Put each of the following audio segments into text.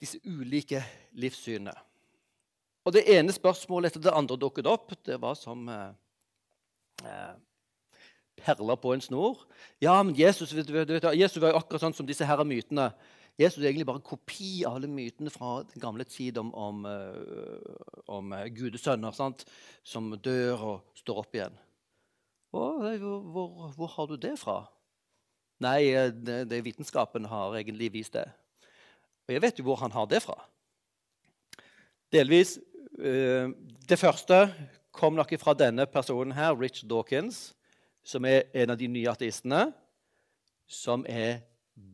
Disse ulike livssynene. Og det ene spørsmålet etter det andre dukket opp. Det var som eh, eh, perler på en snor. Ja, men Jesus, vet vet Jesus var jo akkurat sånn som disse her mytene. Jesus er egentlig bare en kopi av alle mytene fra den gamle tid om, om, eh, om eh, gudesønner sant? som dør og står opp igjen. Og, hvor, hvor, har du det fra? Nei, det, det vitenskapen har egentlig vist det. Og jeg vet jo hvor han har det fra. Delvis eh, Det første kom nok fra denne personen her, Rich Dawkins, som er en av de nye ateistene, som er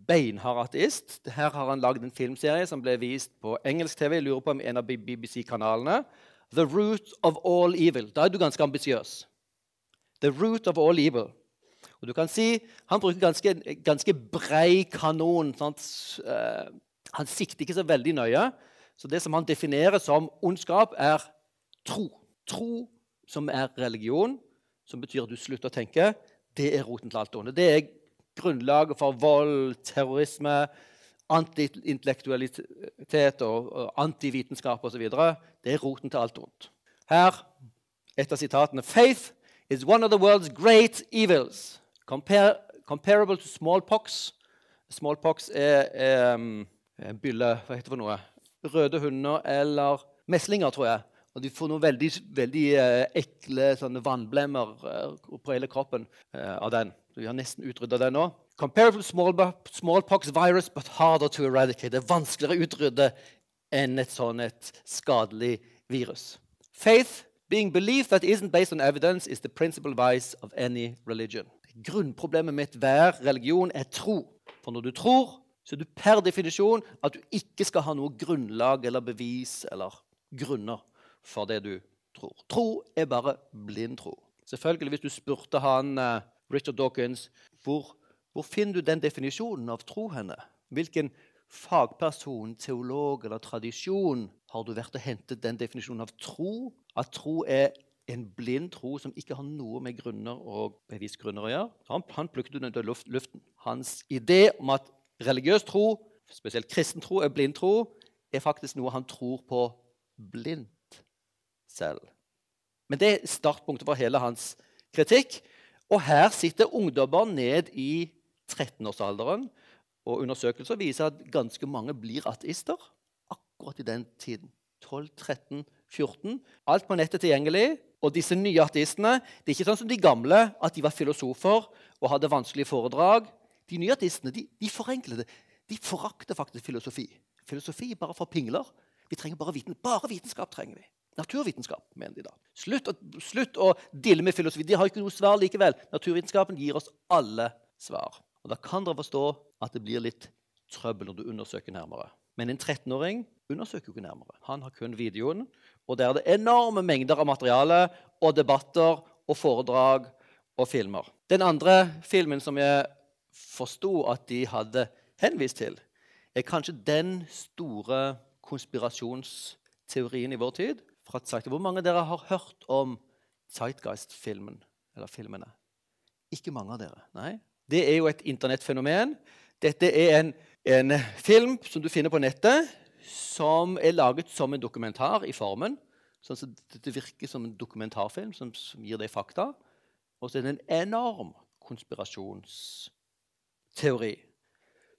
beinhard ateist. Her har han lagd en filmserie som ble vist på engelsk TV. Jeg lurer på om en av BBC-kanalene. The Root of All Evil. Da er du ganske ambisiøs. The Root of All Evil. Og du kan si, Han bruker ganske, ganske brei kanon. Sant? Han sikter ikke så veldig nøye. Så det som han definerer som ondskap, er tro. Tro som er religion, som betyr at du slutter å tenke. Det er roten til alt onde. Det er grunnlaget for vold, terrorisme, antiintellektualitet og, og antivitenskap osv. Det er roten til alt ondt. Her et av sitatene. Faith is one of the world's great evils. Compar comparable to smallpox. Smallpox er, er um, bylle Hva heter det for noe? Røde hunder eller meslinger, tror jeg. Og de får noen veldig, veldig eh, ekle vannblemmer eh, på hele kroppen eh, av den. Vi har nesten utrydda den nå. Comparable smallpox virus, but harder to eradicate. Det er vanskeligere å utrydde enn et sånn et skadelig virus. Faith, being belief that isn't based on evidence, is the principal vice of any religion. Grunnproblemet med hver religion er tro. For når du tror, så er du per definisjon at du ikke skal ha noe grunnlag eller bevis eller grunner for det du tror. Tro er bare blind tro. Selvfølgelig, Hvis du spurte han uh, Richard Dawkins hvor, hvor finner du den definisjonen av tro henne? Hvilken fagperson, teolog eller tradisjon har du vært og hentet den definisjonen av tro? At tro er en blind tro som ikke har noe med grunner og bevisgrunner å gjøre. Han, han plukket ut den luften. Hans idé om at religiøs tro, spesielt kristen tro, er blind tro, er faktisk noe han tror på blindt selv. Men det er startpunktet for hele hans kritikk. Og her sitter ungdommer ned i 13-årsalderen. Og undersøkelser viser at ganske mange blir ateister akkurat i den tiden. 12, 13, 14. Alt på nettet tilgjengelig. Og disse nye ateistene det er ikke sånn som de gamle, at de var filosofer og hadde vanskelige foredrag. De nye ateistene de, de forenkler det. De forakter faktisk filosofi. Filosofi er bare for pingler. Vi trenger bare, viten. bare vitenskap. trenger vi. Naturvitenskap, mener de da. Slutt slutt å dille med filosofi. De har ikke noe svar likevel. Naturvitenskapen gir oss alle svar. Og Da kan dere forstå at det blir litt trøbbel når du undersøker nærmere. Men en 13-åring undersøker jo ikke nærmere. Han har kun videoen, og der er det enorme mengder av materiale og debatter og foredrag og filmer. Den andre filmen som jeg forsto at de hadde henvist til, er kanskje den store konspirasjonsteorien i vår tid fra Zeitgeist. Hvor mange av dere har hørt om Zeitgeist-filmen? eller filmene? Ikke mange av dere. Nei. Det er jo et internettfenomen. Dette er en, en, film som du finner på nettet, som er laget som en dokumentar i formen. Sånn at det virker som en dokumentarfilm som, som gir deg fakta. Og så er det en enorm konspirasjonsteori.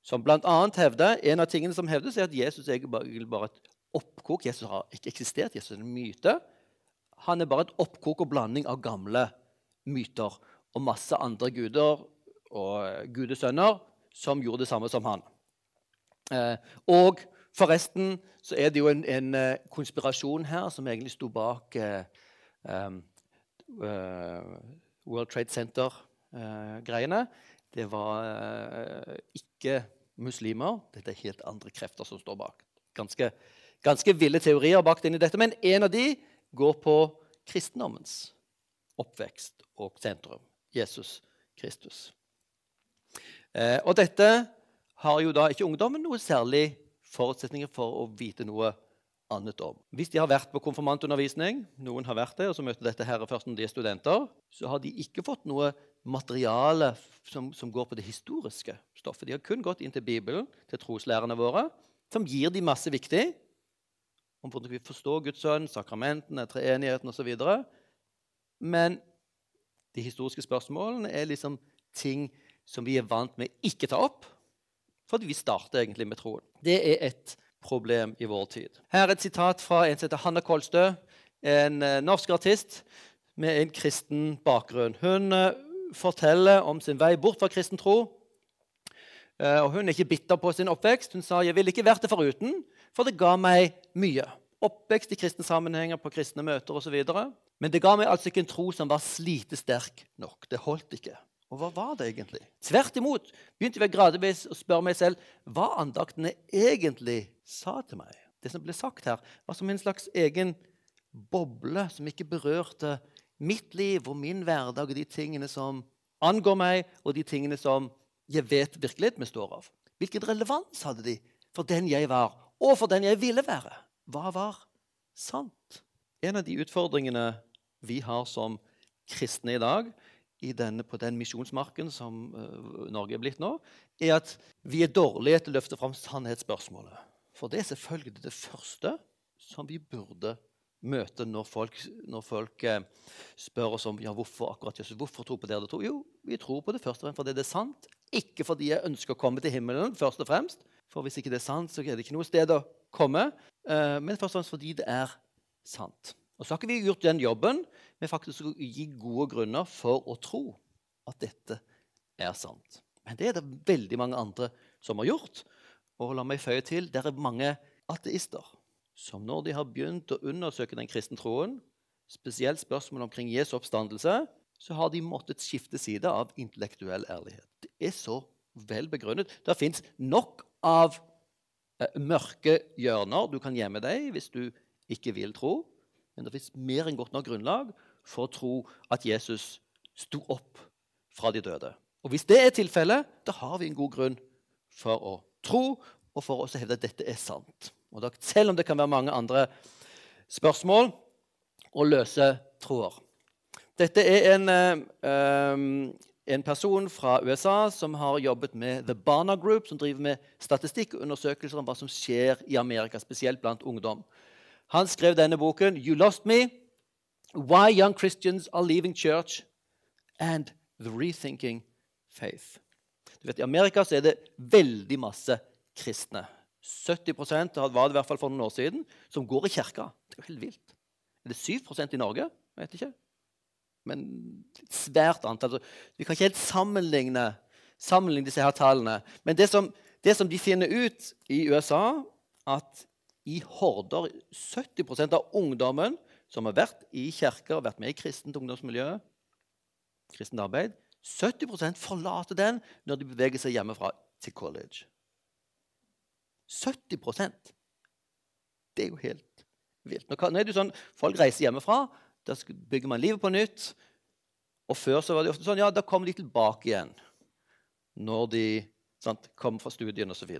Som bl.a. hevder En av tingene som hevdes, er at Jesus er egentlig bare et oppkok. Jesus har ikke eksistert. Jesus er en myte. Han er bare et oppkok og blanding av gamle myter og masse andre guder og gudesønner som gjorde det samme som han. Eh, og forresten så er det jo en, en uh, konspirasjon her som egentlig sto bak eh, uh, World Trade Center-greiene. Det var ikke muslimer. Dette er helt andre krefter som står bak. Ganske, ganske ville teorier bak i dette, men en av de går på kristendommens oppvekst og sentrum. Jesus Kristus. Eh, og dette har jo da ikke ungdommen noe særlig forutsetninger for å vite noe annet om. Hvis de har vært på konfirmantundervisning, noen har vært det, og så møter dette her først når de er studenter, så har de ikke fått noe materiale som, som, går på det historiske stoffet. De har kun gått inn til Bibelen, til troslærerne våre, som gir de masse viktig om hvordan vi forstår Guds sønn, sakramentene, treenigheten osv. Men de historiske spørsmålene er liksom ting som vi er vant med ikke ta opp, fordi vi starter egentlig med troen. Det er et problem i vår tid. Her er et sitat fra en som heter Hanne Kolstø, en eh, norsk artist med en kristen bakgrunn. Hun eh, forteller om sin vei bort fra kristen tro. Eh, og hun er ikke bitter på sin oppvekst. Hun sa jeg ville ikke vært det foruten, for det ga meg mye. Oppvekst i kristne sammenhenger, på kristne møter osv. Men det ga meg altså ikke en tro som var slitesterk nok. Det holdt ikke. Og hva var det egentlig? Tvert imot begynte jeg gradvis å spørre meg selv hva andaktene egentlig sa til meg. Det som ble sagt her, var som en slags egen boble som ikke berørte mitt liv og min hverdag og de tingene som angår meg, og de tingene som jeg vet virkeligheten består av. Hvilken relevans hadde de for den jeg var, og for den jeg ville være? Hva var sant? En av de utfordringene vi har som kristne i dag, denne, på den misjonsmarken som uh, Norge er blitt nå, er at vi er dårlige til å løfte fram sannhetsspørsmålet. For det er selvfølgelig det første som vi burde møte når folk, når folk eh, spør oss om ja, hvorfor akkurat Jesus, hvorfor tro på det dere tror. Jo, vi tror på det først og fremst fordi det er sant. Ikke fordi jeg ønsker å komme til himmelen, først og fremst. For hvis ikke det er sant, så er det ikke noe sted å komme. Eh, men først og fremst fordi det er sant. Og så har ikke vi gjort den jobben med faktisk å gi gode grunner for å tro at dette er sant. Men det er det veldig mange andre som har gjort. Og la meg føye til det er mange ateister som når de har begynt å undersøke den kristne troen, spesielt spørsmål omkring Jesu oppstandelse, så har de måttet skifte side av intellektuell ærlighet. Det er så vel begrunnet. Det fins nok av eh, mørke hjørner du kan gjemme deg hvis du ikke vil tro. Men det fins mer enn godt nok grunnlag for å tro at Jesus sto opp fra de døde. Og Hvis det er tilfellet, da har vi en god grunn for å tro og for å hevde at dette er sant. Og selv om det kan være mange andre spørsmål å løse tråder. Dette er en, um, en, person fra USA som har jobbet med The Barna Group, som driver med statistikk og undersøkelser om hva som skjer i Amerika, spesielt blant ungdom. Han skrev denne boken, 'You Lost Me', 'Why Young Christians Are Leaving Church', and 'The Rethinking Faith'. Du vet, I Amerika så er det veldig masse kristne. 70% var det i hvert fall for noen år siden, som går i kirka. Det er jo helt vilt. Er det 7% i Norge? Jeg vet ikke. Men svært antall. Vi kan ikke helt sammenligne, sammenligne disse her tallene. Men det som, det som de finner ut i USA, at i horder 70% av ungdommen som har vært i kirker, vært med i kristent ungdomsmiljø, kristent arbeid 70% forlater den når de beveger seg hjemmefra til college. 70% Det er jo helt vilt. Nå er det jo sånn, Folk reiser hjemmefra, da bygger man livet på nytt. Og Før så var det ofte sånn ja, da kommer de tilbake igjen når de sant, kommer fra studiene osv.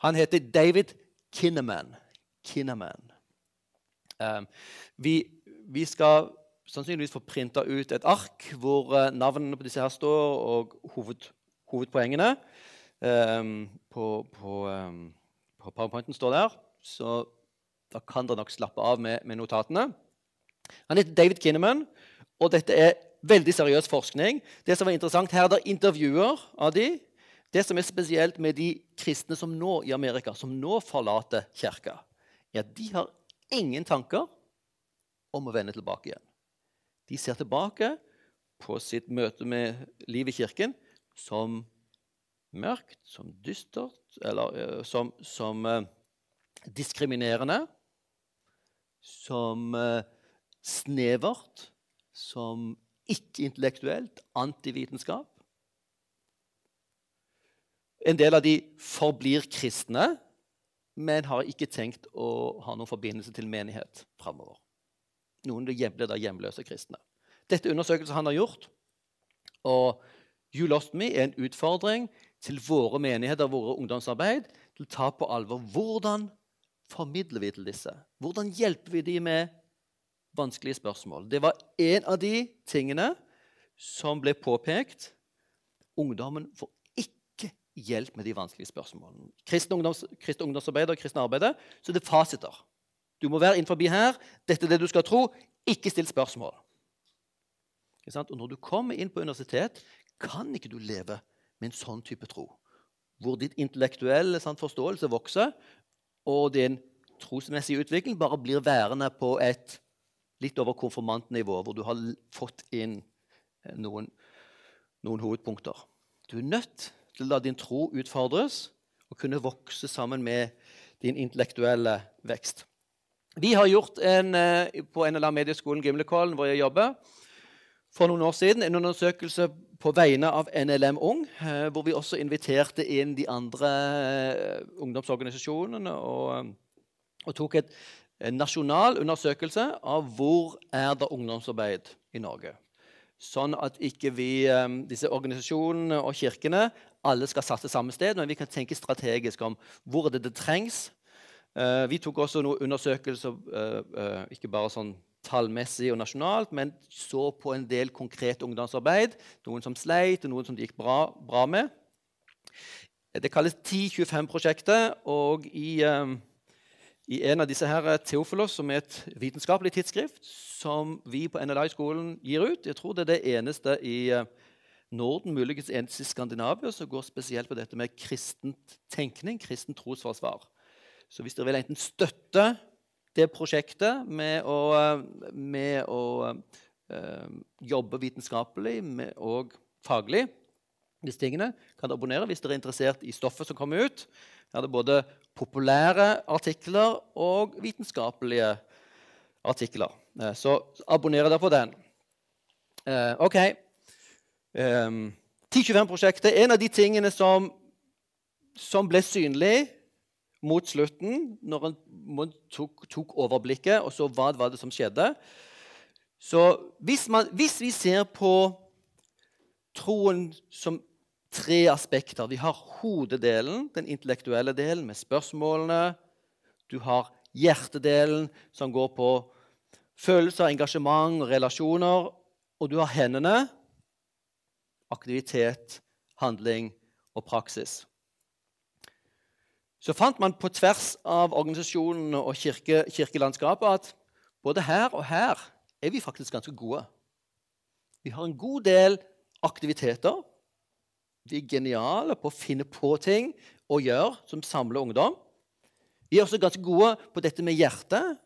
Han heter David Kinnaman. Kinnaman. Um, vi, vi, skal sannsynligvis få printa ut et ark hvor uh, navnene på disse her står, og hoved, hovedpoengene. Um, på, på, um, på, powerpointen står der, så da kan dere nok slappe av med, med notatene. Han heter David Kinnaman, og dette er veldig seriøs forskning. Det som er interessant, Her er det intervjuer av de det som er spesielt med de kristne som nå i Amerika, som nå forlater kirka, er at de har ingen tanker om å vende tilbake igjen. De ser tilbake på sitt møte med livet i kirken som mørkt, som dystert, eller som, som diskriminerende, som snevert, som ikke-intellektuelt, antivitenskap. En del av de forblir kristne, men har ikke tenkt å ha noen forbindelse til menighet framover. Noen blir da hjemløse kristne. Dette er undersøkelser han har gjort. Og You Lost Me er en utfordring til våre menigheter våre ungdomsarbeid til å ta på alvor. Hvordan formidler vi til disse? Hvordan hjelper vi dem med vanskelige spørsmål? Det var en av de tingene som ble påpekt. Ungdommen får ikke hjelp med de vanskelige spørsmålene. Kristne, ungdoms, kristne ungdomsarbeidere og kristne arbeider, så det er fasiter. Du må være innenfor her. Dette er det du skal tro. Ikke still spørsmål. Og når du kommer inn på universitet, kan ikke du leve med en sånn type tro. Hvor ditt intellektuelle sant, forståelse vokser, og din trosmessige utvikling bare blir værende på et litt over konfirmantnivå, hvor du har fått inn eh, noen, noen hovedpunkter. Du er nødt til å la din tro utfordres og kunne vokse sammen med din intellektuelle vekst. Vi har gjort en, eh, på NLA Medieskolen Gimlekollen, hvor jeg jobber, for noen år siden en undersøkelse på vegne av NLM Ung, eh, hvor vi også inviterte inn de andre eh, ungdomsorganisasjonene og, eh, og tok et, en nasjonal undersøkelse av hvor er det ungdomsarbeid i Norge. Sånn at ikke vi, disse organisasjonene og kirkene alle skal satse samme sted, men vi kan tenke strategisk om hvor det, det trengs. Vi tok også noen undersøkelser, ikke bare sånn tallmessig og nasjonalt, men så på en del konkret ungdomsarbeid. Noen som sleit, og noen som det gikk bra, bra med. Det kalles 1025-prosjektet. og i, um, i, en av disse her, Theofilos, som er et vitenskapelig tidsskrift som vi på NLI-skolen gir ut Jeg tror det er det eneste i uh, Norden, muligens eneste i Skandinavia, som går spesielt på dette med kristent tenkning, kristent trosforsvar. Så hvis dere vil enten støtte det prosjektet med å, med å øh, jobbe vitenskapelig med, og faglig. Disse tingene kan dere abonnere hvis dere er interessert i stoffet som kommer ut. Her er både populære artikler og vitenskapelige artikler. Eh, så abonner dere på den. Uh, OK. Um, 1025-prosjektet En av de tingene som, som ble synlig mot slutten, når en tok, tok, overblikket og så hva var som skjedde Så hvis, man, hvis, vi ser på troen som tre aspekter Vi har hodedelen, den intellektuelle delen, med spørsmålene. Du har hjertedelen, som går på følelser, engasjement og relasjoner. Og du har hendene, aktivitet, handling og praksis så fant man på tvers av organisasjonene og kirke, kirkelandskapet at både her og her er vi faktisk ganske gode. Vi har en god del aktiviteter. Vi er geniale på å finne på ting å gjøre som samler ungdom. Vi er også ganske gode på dette med hjertet.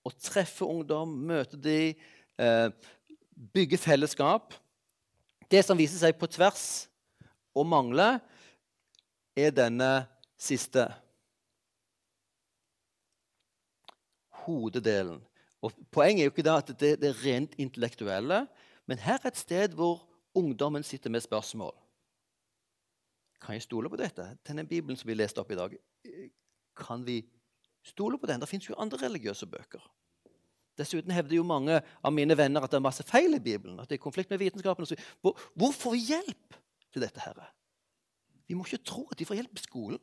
Å treffe ungdom, møte dem, eh, bygge fellesskap. Det som viser seg på tvers å mangle, er denne siste hodedelen. Og Poenget er jo ikke det at det, det er rent intellektuelle, men her er et sted hvor ungdommen sitter med spørsmål. Kan jeg stole på dette? Denne Bibelen som vi leste opp i dag, kan vi stole på den? Det fins jo andre religiøse bøker. Dessuten hevder jo mange av mine venner at det er masse feil i Bibelen. at det er konflikt med vitenskapen. Hvor, får vi hjelp til dette? her? Vi må ikke tro at de får hjelp i skolen.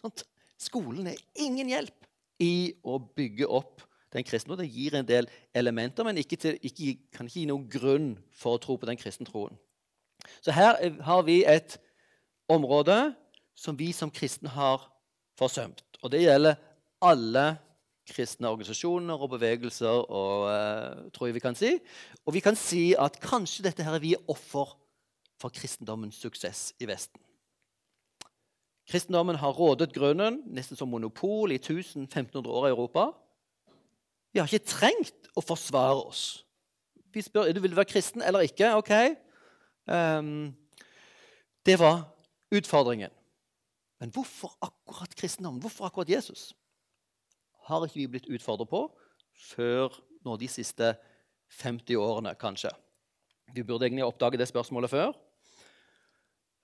Sånt. Skolen er ingen hjelp i å bygge opp den kristne. Det gir en del elementer, men ikke til, ikke, kan ikke gi noen grunn for å tro på den kristne troen. Så her har vi et område som vi som kristne har forsømt. Og det gjelder alle kristne organisasjoner og bevegelser, og, uh, tror jeg vi kan si. Og vi kan si at kanskje dette her er vi offer for kristendommens suksess i Vesten. Kristendommen har rådet grunnen, nesten som monopol, i 1500 år i Europa. Vi har ikke trengt å forsvare oss. Vi spør du vil være kristen eller ikke. Ok. Um, det var utfordringen. Men hvorfor akkurat kristendommen? Hvorfor akkurat Jesus? Har ikke vi blitt utfordret på før nå de siste 50 årene, kanskje. Vi burde egentlig oppdage det spørsmålet før.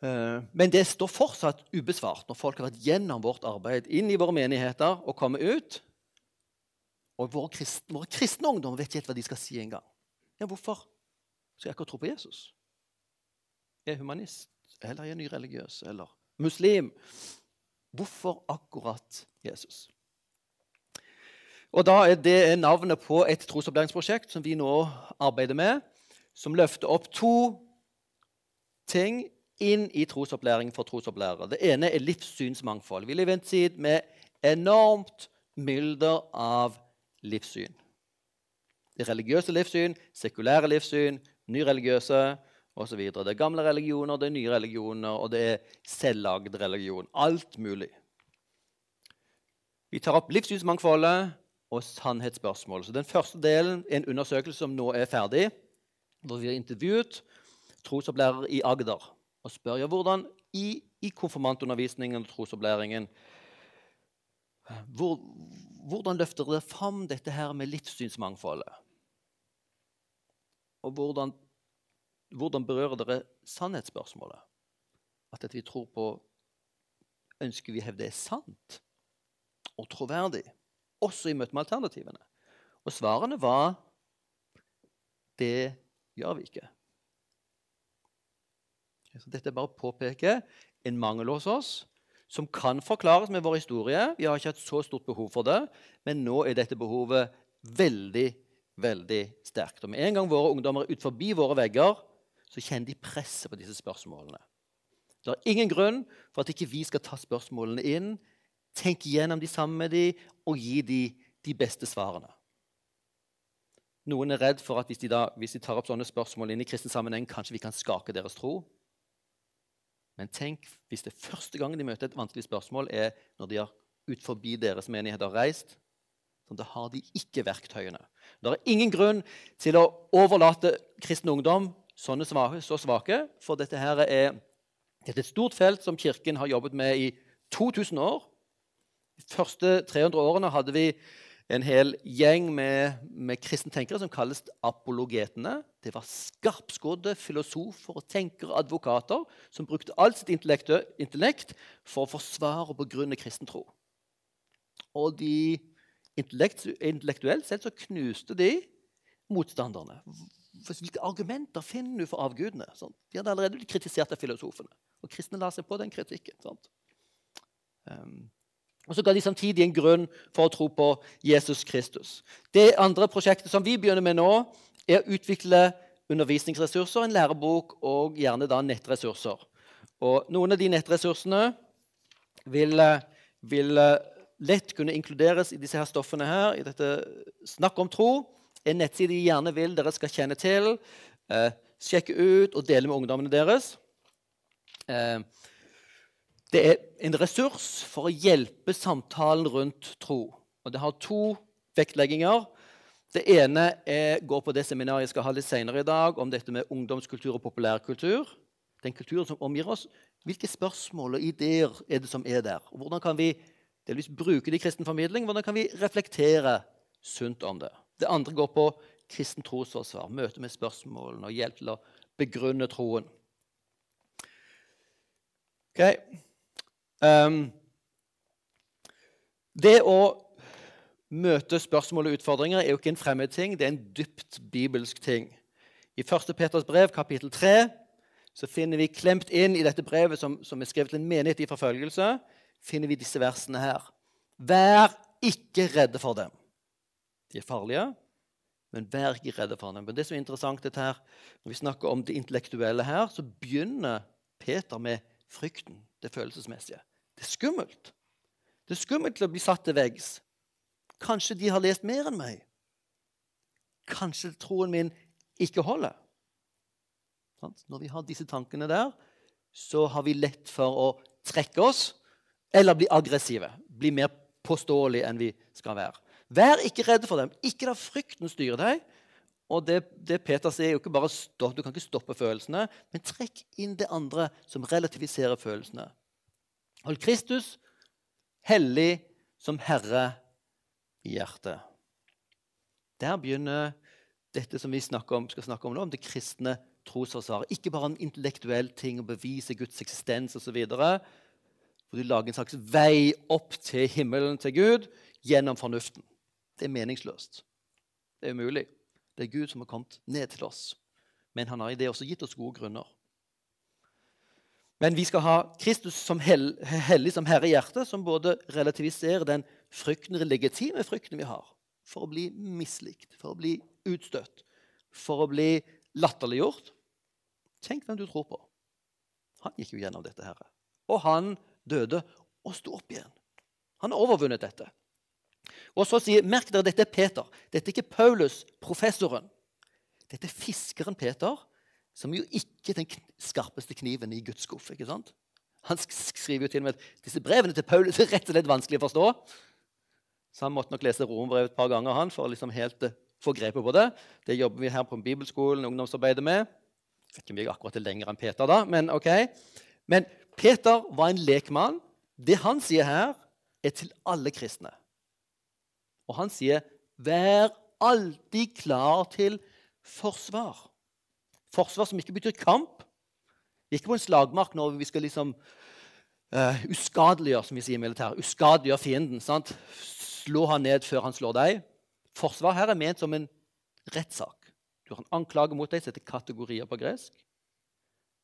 Eh, Men det står fortsatt ubesvart når folk har vært gjennom vårt arbeid inn i våre menigheter og kommet ut. Og våre kristne, våre kristne ungdommer vet ikke helt hva de skal si engang. Ja, hvorfor skal jeg ikke tro på Jesus? Jeg er humanist, eller jeg er nyreligiøs, eller muslim. Hvorfor akkurat Jesus? Og da er Det navnet på et trosopplæringsprosjekt som vi nå arbeider med, som løfter opp to ting inn i trosopplæring for trosopplærere. Det ene er livssynsmangfold. Vi lever i en tid med enormt mylder av livssyn. Det religiøse livssyn, sekulære livssyn, nyreligiøse osv. Det er gamle religioner, det er nye religioner, og det er selvlagd religion. Alt mulig. Vi tar opp livssynsmangfoldet og sannhetsspørsmål. Så Den første delen er en undersøkelse som nå er ferdig, hvor vi har intervjuet trosopplærere i Agder og spør ja, hvordan i, i konfirmantundervisningen og trosopplæringen hvor, hvordan løfter dere fram dette her med livssynsmangfoldet? Og hvordan, hvordan berører dere sannhetsspørsmålet? At dette vi tror på, ønsker vi å hevde er sant og troverdig, også i møte med alternativene? Og svarene var det gjør vi ikke. Dette er bare å påpeke en mangel hos oss som kan forklares med vår historie. Vi har ikke hatt så stort behov for det, men nå er dette behovet veldig, veldig sterkt. Og med en gang våre ungdommer er ut forbi våre vegger, så kjenner de presset på disse spørsmålene. Det er ingen grunn for at ikke vi skal ta spørsmålene inn, tenke gjennom de sammen med dem og gi dem de beste svarene. Noen er redd for at hvis de, da, hvis de tar opp sånne spørsmål inn i kristen sammenheng, kanskje vi kan skake deres tro. Men tenk hvis det første gang de møter et vanskelig spørsmål, er når de har ut forbi deres menighet har reist. Så da har de ikke verktøyene. Det er ingen grunn til å overlate kristen ungdom sånne svake, så svake, for dette her er, dette er et stort felt som Kirken har jobbet med i 2000 år. De første 300 årene hadde vi en hel gjeng med, med kristne tenkere som kalles apologetene. Det var skarpskodde filosofer og tenkere, advokater, som brukte alt sitt intellekt for å forsvare og begrunne kristen tro. Og de, intellektuelt sett så knuste de motstanderne. Hvilke argumenter finner du for avgudene? Sånn. De hadde allerede blitt kritisert av filosofene. Og kristne la seg på den kritikken. Um, og så ga de samtidig en grunn for å tro på Jesus Kristus. Det andre prosjektet som vi begynner med nå, er å utvikle undervisningsressurser, en lærebok og gjerne da nettressurser. Og noen av de nettressursene vil, vil lett kunne inkluderes i disse her stoffene her. I dette Snakk om tro. En nettside de gjerne vil dere skal kjenne til. Eh, sjekke ut og dele med ungdommene deres. Eh, det er en ressurs for å hjelpe samtalen rundt tro. Og Det har to vektlegginger. Det ene er, går på det seminaret jeg skal ha litt senere i dag, om dette med ungdomskultur og populærkultur. Den kulturen som omgir oss. Hvilke spørsmål og ideer er det som er der? Og hvordan kan vi delvis bruke det i kristen formidling? Hvordan kan vi reflektere sunt om det? Det andre går på kristen trosforsvar, møte med spørsmålene og hjelp til å begrunne troen. Okay. Um, det å møte spørsmål og utfordringer er jo ikke en fremmed ting, det er en dypt bibelsk ting. I 1. Peters brev, kapittel 3, så finner vi klemt inn i dette brevet, som, som er skrevet til en menighet i forfølgelse, finner vi disse versene her. Vær ikke redde for dem. De er farlige, men vær ikke redde for dem. Men det som er interessant dette her, Når vi snakker om det intellektuelle her, så begynner Peter med frykten, det følelsesmessige. Det er skummelt. Det er skummelt til å bli satt til veggs. Kanskje de har lest mer enn meg. Kanskje troen min ikke holder. Når vi har disse tankene der, så har vi lett for å trekke oss eller bli aggressive. Bli mer påståelige enn vi skal være. Vær ikke redde for dem. Ikke la frykten styre deg. Og det, det Peter sier, er jo ikke bare stopp, du kan ikke stoppe følelsene, men trekk inn det andre som relativiserer følelsene. Hold Kristus hellig som Herre i hjertet. Der begynner dette som vi om, skal snakke om nå, om det kristne trosforsvaret. Ikke bare en intellektuell ting å bevise Guds eksistens osv. Hvor du lager en slags vei opp til himmelen, til Gud, gjennom fornuften. Det er meningsløst. Det er umulig. Det er Gud som har kommet ned til oss. Men han har i det også gitt oss gode grunner. Men vi skal ha Kristus som hell, hellig som herre i hjertet, som både relativiserer den frykten, legitime frykten vi har for å bli mislikt, for å bli utstøtt, for å bli latterliggjort. Tenk hvem du tror på. Han gikk jo gjennom dette. Herre. Og han døde og sto opp igjen. Han har overvunnet dette. Og så sier, Merk dere, dette er Peter. Dette er ikke Paulus, professoren. Dette er fiskeren Peter som jo ikke er den skarpeste kniven i Guds skuff. ikke sant? Han skriver jo til og med at disse brevene til Paulus er rett og slett vanskelig å forstå. Så han måtte nok lese romerbrevet et par ganger han, for å liksom helt uh, få grepet på det. Det jobber vi her på bibelskolen ungdomsarbeidet med. Jeg vet ikke om jeg akkurat er lenger enn Peter, da, men ok. Men Peter var en lekmann. Det han sier her, er til alle kristne. Og han sier, 'Vær alltid klar til forsvar'. Forsvar som ikke betyr kamp. Vi er ikke på en slagmark når vi skal liksom uh, uskadeliggjøre som vi sier i militæret, uskadeliggjøre fienden. sant? Slå han ned før han slår deg. Forsvar her er ment som en rettssak. Du har en anklage mot deg som heter kategorier på gresk.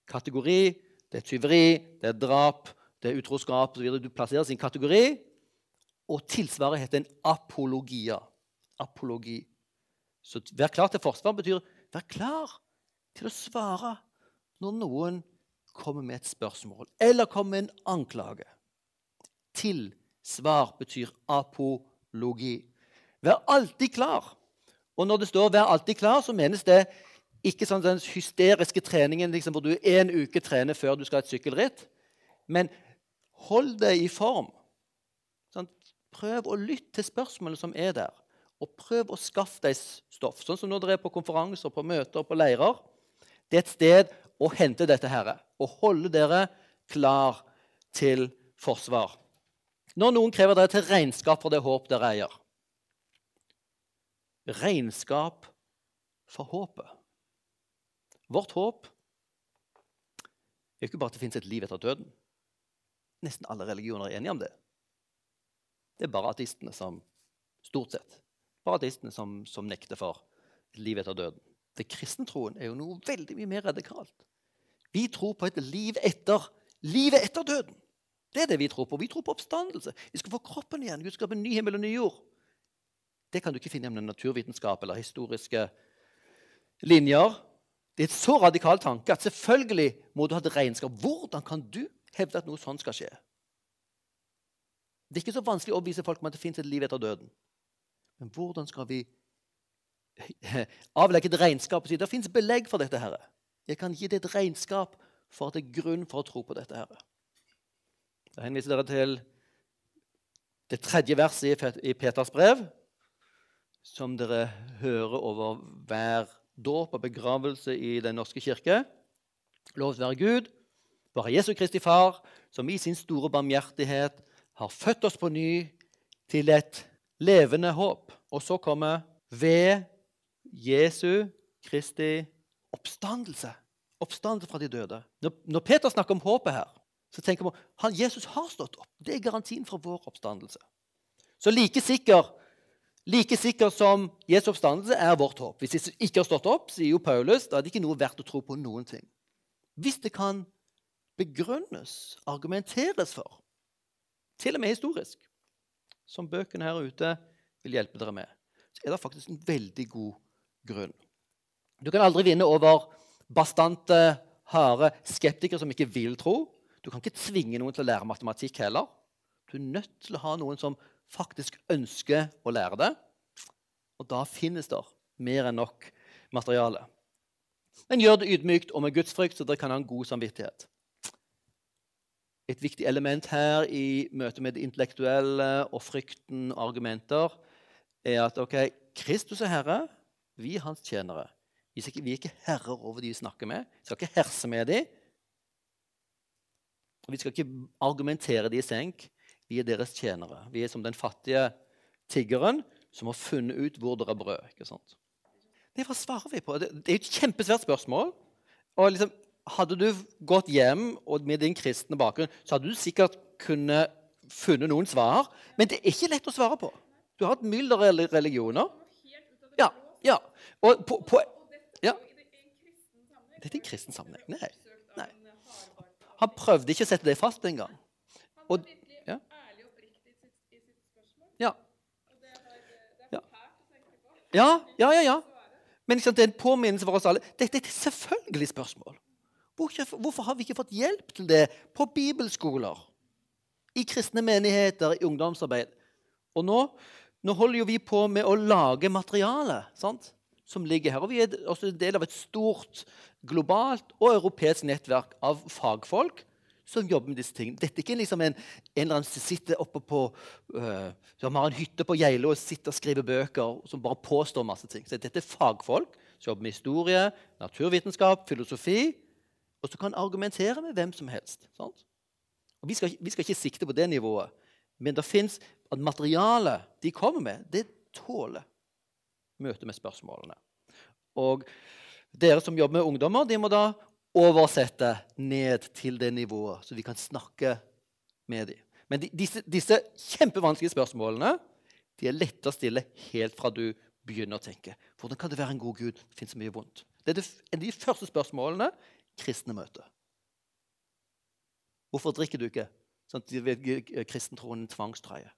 Kategori det er tyveri, det er drap, det er utroskap osv. Du plasserer sin kategori. Og tilsvaret heter en apologia. Apologi. Så vær klar til forsvar betyr vær klar til å svare når noen kommer med et spørsmål eller kommer med en anklage. Til svar betyr apologi. Vær alltid klar. Og når det står 'vær alltid klar', så menes det ikke sånn den hysteriske treningen liksom, hvor du en uke trener før du skal ha et sykkelritt. Men hold deg i form. Sånn, prøv å lytte til spørsmålene som er der. Og prøv å skaffe deg stoff. Sånn som når dere er på konferanser, på møter, på leirer. Det er et sted å hente dette her, og holde dere klar til forsvar. Når noen krever dere til regnskap for det håp dere eier Regnskap for håpet. Vårt håp er ikke bare at det fins et liv etter døden. Nesten alle religioner er enige om det. Det er bare ateistene som stort sett, bare ateistene som, som nekter for et liv etter døden. Det kristentroen er jo noe veldig mye mer radikalt. Vi tror på et liv etter livet etter døden. Det er det vi tror på. Vi tror på oppstandelse. Vi skal få kroppen igjen. Gud skal skape en ny himmel og ny jord. Det kan du ikke finne gjennom naturvitenskap eller historiske linjer. Det er et så radikal tanke at selvfølgelig må du ha et regnskap. Hvordan kan du hevde at noe sånt skal skje? Det er ikke så vanskelig å overbevise folk om at det fins et liv etter døden. Men hvordan skal vi avlegge et regnskap og si det fins belegg for dette. Herre. Jeg kan gi deg et regnskap for at det er grunn for å tro på dette. Herre. Da henviser dere til det tredje verset i Peters brev, som dere hører over hver dåp og begravelse i Den norske kirke. Lovet være Gud, bare Jesu Kristi Far, som i sin store barmhjertighet har født oss på ny til et levende håp. Og så kommer ved Jesu Kristi oppstandelse. Oppstandelse fra de døde. Når, Peter snakker om håpet her, så tenker man han Jesus har stått opp. Det er garantien for vår oppstandelse. Så like sikker, like sikker som Jesu oppstandelse er vårt håp. Hvis Jesus ikke har stått opp, sier jo Paulus, da er det ikke noe verdt å tro på noen ting. Hvis det kan begrunnes, argumenteres for, til og med historisk, som bøkene her ute vil hjelpe dere med, så er det faktisk en veldig god grunn. Du kan aldri vinne over bastante, harde skeptikere som ikke vil tro. Du kan ikke tvinge noen til å lære matematikk heller. Du er nødt til å ha noen som faktisk ønsker å lære det. Og da finnes det mer enn nok materiale. Men gjør det ydmykt og med gudsfrykt, så dere kan ha en god samvittighet. Et viktig element her i møte med det intellektuelle og frykten og argumenter er at ok, Kristus er Herre, vi er hans tjenere. Vi er ikke, er herrer over de vi snakker med. Vi skal ikke herse med dem. Og vi skal ikke argumentere de i senk. Vi er deres tjenere. Vi er som den fattige tiggeren som har funnet ut hvor det er brød. ikke sant? Det hva svarer vi på? Det er et kjempesvært spørsmål. Og liksom, hadde du gått hjem og med din kristne bakgrunn, så hadde du sikkert kunnet funnet noen svar. Men det er ikke lett å svare på. Du har et mylder av religioner. Ja. Og på, på ja. Dette er en kristen sammenheng. Nei. Nei. Han prøvde ikke å sette det fast engang. Og, ja. Ja. Ja. ja, ja, ja. ja. Men sant, det er en påminnelse for oss alle. Dette er et selvfølgelig spørsmål. Hvorfor har vi ikke fått hjelp til det på bibelskoler? I kristne menigheter, i ungdomsarbeid? Og nå, nå holder jo vi på med å lage materiale sant? som ligger her. Og vi er også en del av et stort globalt og europeisk nettverk av fagfolk som jobber med disse tingene. Dette er ikke liksom en, en eller annen som sitter oppe på øh, som har en hytte på Geilo og sitter og skriver bøker som bare påstår masse ting. Så dette er fagfolk som jobber med historie, naturvitenskap, filosofi og som kan argumentere med hvem som helst. Vi skal, vi, skal, ikke sikte på det nivået, men det fins at materialet de kommer med, det tåler møte med spørsmålene. Og dere som jobber med ungdommer, de må da oversette ned til det nivået, så vi kan snakke med dem. Men de, disse, disse, kjempevanskelige spørsmålene de er lette å stille helt fra du begynner å tenke. Hvordan kan det være en god Gud? Det fins så mye vondt. Det er det, de første spørsmålene kristne møter. Hvorfor drikker du ikke? Sånn Kristentroen en tvangstrøye.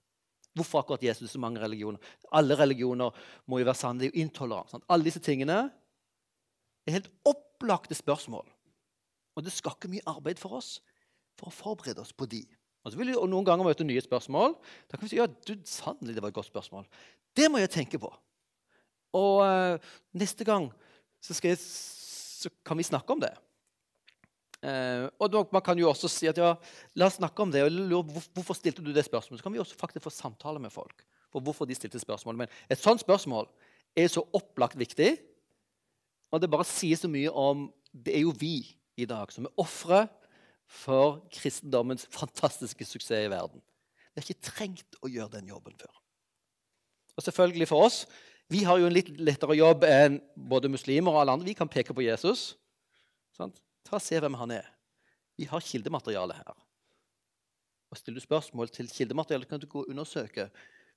Hvorfor akkurat Jesus så mange religioner? Alle religioner må jo være sanne. Det er jo intolerant. Alle disse tingene er helt opplagte spørsmål. Og det skal ikke mye arbeid for oss for å forberede oss på de. Og så vil vi noen ganger møte nye spørsmål. Da kan vi si ja, du, sannelig, det var et godt spørsmål. Det må jeg tenke på. Og uh, neste gang så, jeg, så kan vi snakke om det. Eh, og Man kan jo også si at ja, la oss snakke om det. og lure, Hvorfor stilte du det spørsmålet? Så kan vi også faktisk få samtale med folk for hvorfor de stilte spørsmålet. Men et sånt spørsmål er så opplagt viktig, og det bare sier så mye om Det er jo vi i dag som er ofre for kristendommens fantastiske suksess i verden. Vi har ikke trengt å gjøre den jobben før. Og selvfølgelig for oss Vi har jo en litt lettere jobb enn både muslimer og alle andre. Vi kan peke på Jesus. Sant? Ta og Se hvem han er. Vi har kildemateriale her. Og Stiller du spørsmål til kildematerialet, kan du gå og undersøke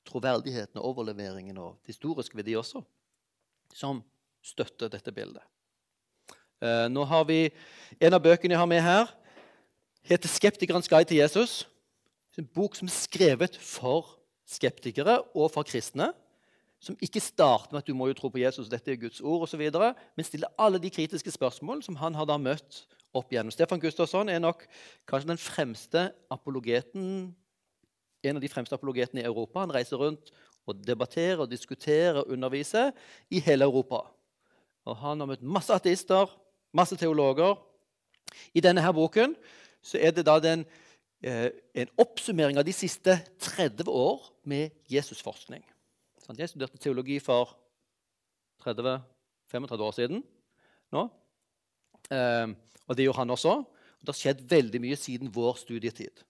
troverdigheten og overleveringen og det historiske ved de også, som støtter dette bildet. Uh, nå har vi En av bøkene jeg har med her, heter 'Skeptikerens guide til Jesus'. En bok som er skrevet for skeptikere og for kristne som ikke starter med at du må jo tro på Jesus, dette er Guds ord osv., men stiller alle de kritiske spørsmål som han har da møtt opp igjennom. Stefan Gustavsson er nok kanskje den fremste apologeten, en av de fremste apologetene i Europa. Han reiser rundt og debatterer og diskuterer og underviser i hele Europa. Og han har møtt masse ateister, masse teologer. I denne her boken så er det da den, eh, en oppsummering av de siste 30 år med Jesusforskning. Jeg studerte teologi for 30-35 år siden nå. Eh, og det gjorde han også. Det har skjedd veldig mye siden vår studietid.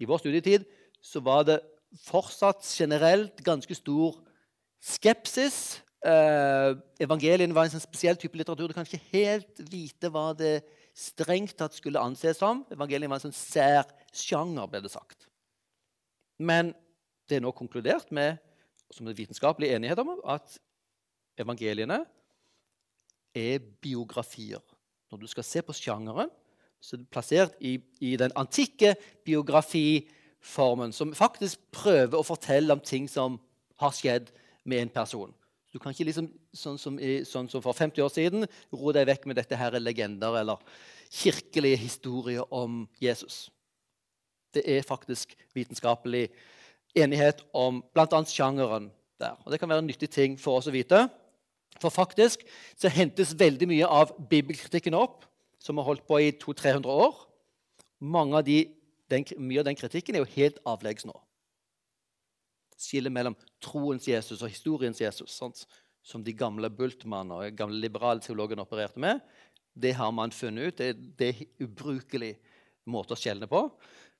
I vår studietid så var det fortsatt generelt ganske stor skepsis. Eh, evangelien var en sånn spesiell type litteratur. Du kan ikke helt vite hva det strengt tatt skulle anses som. Evangelien var en sånn sær sjanger, ble det sagt. Men det er nå konkludert med som det er vitenskapelig enighet om, at evangeliene er biografier. Når du skal se på sjangeren, så er det plassert i, i den antikke biografiformen, som faktisk prøver å fortelle om ting som har skjedd med en person. Du kan ikke liksom, sånn som, i, sånn som for 50 år siden ro deg vekk med dette her legender eller kirkelige historier om Jesus. Det er faktisk vitenskapelig enighet om bl.a. sjangeren der. Og Det kan være en nyttig ting for oss å vite. For faktisk så hentes veldig mye av bibelkritikken opp, som har holdt på i 200-300 år. Av de, den, mye av den kritikken er jo helt avleggs nå. Skillet mellom troens Jesus og historiens Jesus, sant? som de gamle Bultmann og gamle liberale teologene opererte med, det har man funnet ut. Det, det er ubrukelig måte å skjelne på.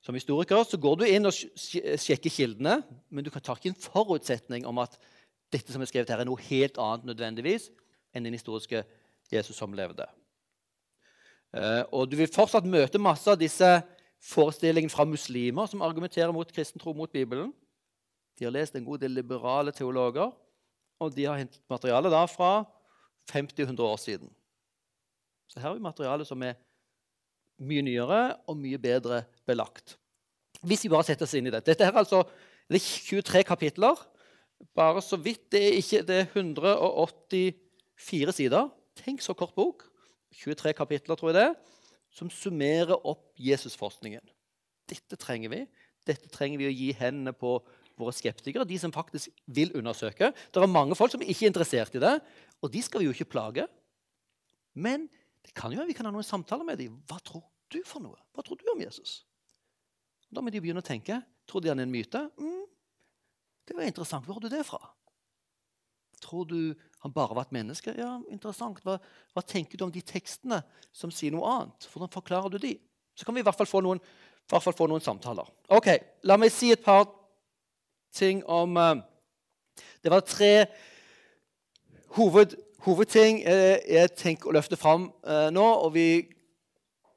Som historiker så går du inn og sjekker kildene, men du kan ta ikke en forutsetning om at dette som er skrevet her, er noe helt annet nødvendigvis enn den historiske Jesus som levde. Eh, og du vil fortsatt møte masse av disse forestillingene fra muslimer som argumenterer mot kristen tro mot Bibelen. De har lest en god del liberale teologer, og de har hentet materiale da fra 50-100 år siden. Så her har vi materiale som er mye nyere og mye bedre belagt. Hvis vi bare setter oss inn i det. Dette er altså det er 23 kapitler. Bare så vidt. Det er, ikke, det er 184 sider. Tenk så kort bok. 23 kapitler, tror jeg det, som summerer opp Jesusforskningen. Dette trenger vi. Dette trenger vi å gi hendene på våre skeptikere, de som faktisk vil undersøke. Det er mange folk som ikke er interessert i det, og de skal vi jo ikke plage. Men det kan jo være vi kan ha noen samtaler med dem. Hva tror du for noe? Hva tror du om Jesus? Da må de begynne å tenke. Tror de han er en myte? Mm, det var interessant. Hvor har du det fra? Tror du han bare var et menneske? Ja, interessant. Hva, hva, tenker du om de tekstene som sier noe annet? Hvordan forklarer du de? Så kan vi i hvert fall få noen, fall få noen samtaler. Ok, La meg si et par ting om uh, Det var tre hoved, hovedting uh, jeg tenker å løfte fram uh, nå. og vi,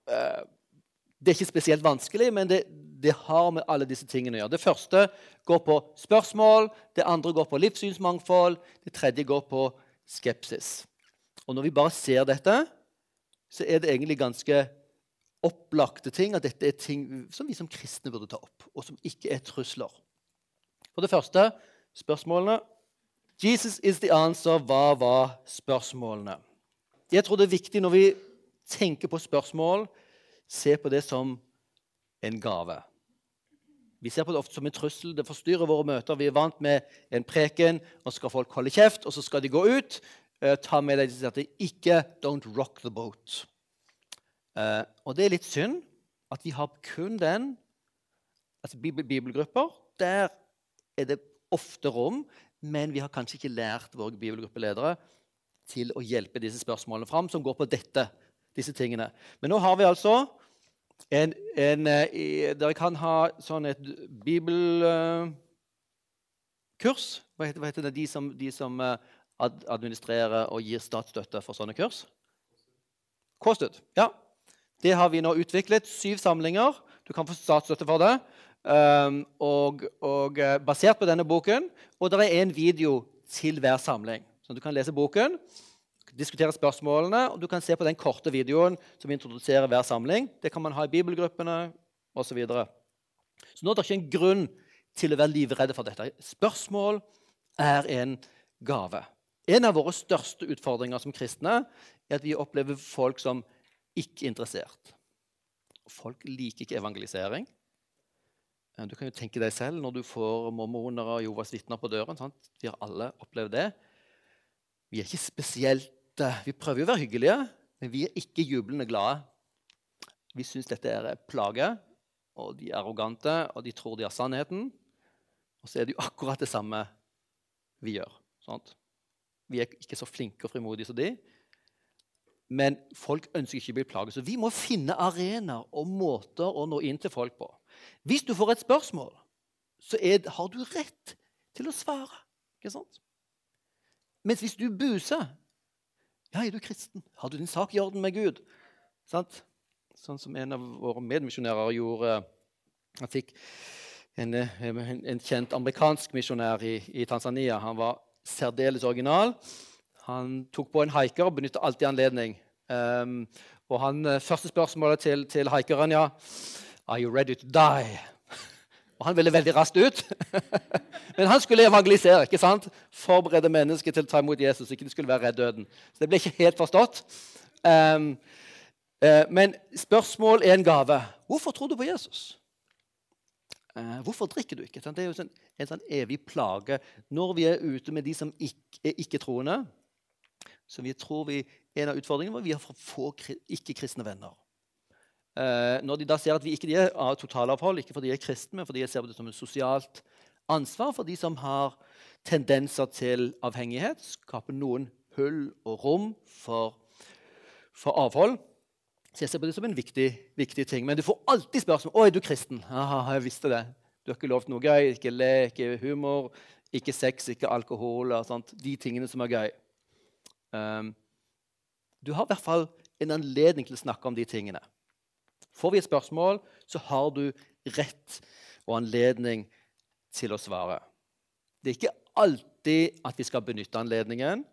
Det er ikke spesielt vanskelig, men det, det har med alle disse tingene å gjøre. Det første går på spørsmål, det andre går på livssynsmangfold, det tredje går på skepsis. Og når vi bare ser dette, så er det egentlig ganske opplagte ting at dette er ting som vi som kristne burde ta opp, og som ikke er trusler. For det første spørsmålene. Jesus is the answer. Hva var spørsmålene? Jeg tror det er viktig når vi tenker på spørsmål, se på det som en gave. Vi ser på det ofte som en trussel. Det forstyrrer våre møter. Vi er vant med en preken, og så skal folk holde kjeft, og så skal de gå ut. Uh, ta med deg at det ikke 'don't rock the boat'. Uh, og det er litt synd at vi har kun den altså bibelgrupper. Der er det ofte rom, men vi har kanskje ikke lært våre bibelgruppeledere til å hjelpe disse spørsmålene fram, som går på dette, disse tingene. Men nå har vi altså en, en, eh, dere kan ha sånn et bibelkurs. Hva heter, hva heter det? De som, de som eh, administrerer og gir statsstøtte for sånne kurs? KSTUD. Ja. Det har vi nå utviklet. Syv samlinger. Du kan få statsstøtte for det. Um, og, og, eh, basert på denne boken. Og det er en video til hver samling. Så du kan lese boken diskutere spørsmålene, og du kan se på den korte videoen som introduserer hver samling. Det kan man ha i bibelgruppene osv. Så, videre. så nå er det ikke en grunn til å være livredde for dette. Spørsmål er en gave. En av våre største utfordringer som kristne er at vi opplever folk som ikke er interessert. Folk liker ikke evangelisering. Du kan jo tenke deg selv når du får mormoner og Jovas vitner på døren. Sant? Vi har alle opplevd det. Vi er ikke spesielt vi prøver jo å være hyggelige, men vi er ikke jublende glade. Vi syns dette er plage, og de er arrogante, og de tror de har sannheten. Og så er det jo akkurat det samme vi gjør. Sant? Vi er ikke så flinke og frimodige som de. Men folk ønsker ikke å bli plaget. Så vi må finne arenaer og måter å nå inn til folk på. Hvis du får et spørsmål, så er, har du rett til å svare. Ikke sant? Mens hvis du buser, ja, er du kristen? Har du din sak i orden med Gud? Sant? Sånn som en av våre medmisjonærer gjorde. Han fikk en, en, en kjent amerikansk misjonær i, i, Tanzania. Han var særdeles original. Han tok på en haiker og benyttet alltid anledning. Um, og han, eh, Første spørsmålet til, til haikeren ja, Are you ready to die? Og han ville veldig raskt ut. Men han skulle evangelisere. ikke sant? Forberede mennesker til å ta imot Jesus. ikke de skulle være redd døden. Så det ble ikke helt forstått. Um, uh, men spørsmål er en gave. Hvorfor tror du på Jesus? Uh, hvorfor drikker du ikke? Det er jo en, en sånn evig plage når vi er ute med de som ikke, er ikke-troende. Så vi tror vi, En av utfordringene at vi har for få ikke-kristne venner. Eh, når de da ser at vi ikke er av totalavhold, ikke fordi de er kristne, men fordi de ser på det som et sosialt ansvar for de som har tendenser til avhengighet, skaper noen hull og rom for, for avhold. Så jeg ser på det som en viktig, viktig ting. Men du får alltid spørsmål å, er du kristen. Aha, jeg visste det. Du har ikke lovt noe gøy. Ikke lek, ikke humor, ikke sex, ikke alkohol. De tingene som er gøy. Um, du har i hvert fall en anledning til å snakke om de tingene. Får vi et spørsmål, så har du rett og anledning til å svare. Det er ikke alltid at vi skal benytte anledningen.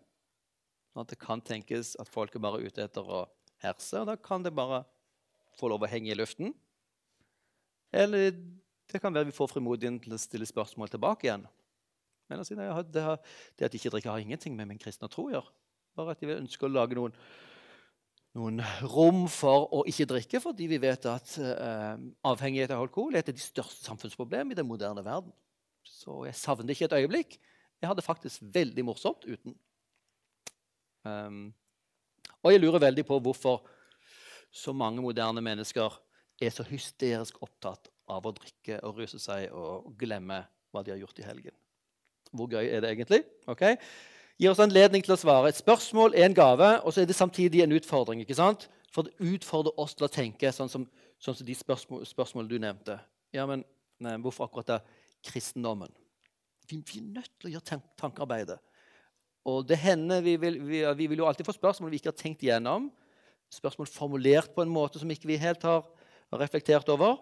Sånn at det kan tenkes at folk er bare ute etter å herse, og da kan det bare få lov å henge i luften. Eller det kan være vi får frimodigheten til å stille spørsmål tilbake igjen. Men det, det, det, at de ikke drikker, har ingenting med min kristne tro å gjøre. Bare at de ønsker å lage noen, noen, rom for å ikke drikke, fordi vi vet at eh, avhengighet av alkohol er et av de største samfunnsproblemene i den moderne verden. Så jeg savner ikke et øyeblikk. Jeg hadde faktisk veldig morsomt uten. Um, og jeg lurer veldig på hvorfor så mange moderne mennesker er så hysterisk opptatt av å drikke og ruse seg og glemme hva de har gjort i helgen. Hvor gøy er det egentlig? Okay? Gir oss anledning til å svare. Et spørsmål er en gave, og så er det samtidig en utfordring. ikke sant? For det utfordrer oss til å tenke sånn som, sånn som de spørsmål, spørsmålene du nevnte. Ja, men nei, Hvorfor akkurat det? Kristendommen. Vi, vi, er nødt til å gjøre tank tankearbeidet. Og det hender, vi vil, vi, vi vil jo alltid få spørsmål vi ikke har tenkt igjennom. Spørsmål formulert på en måte som ikke vi helt har, reflektert over.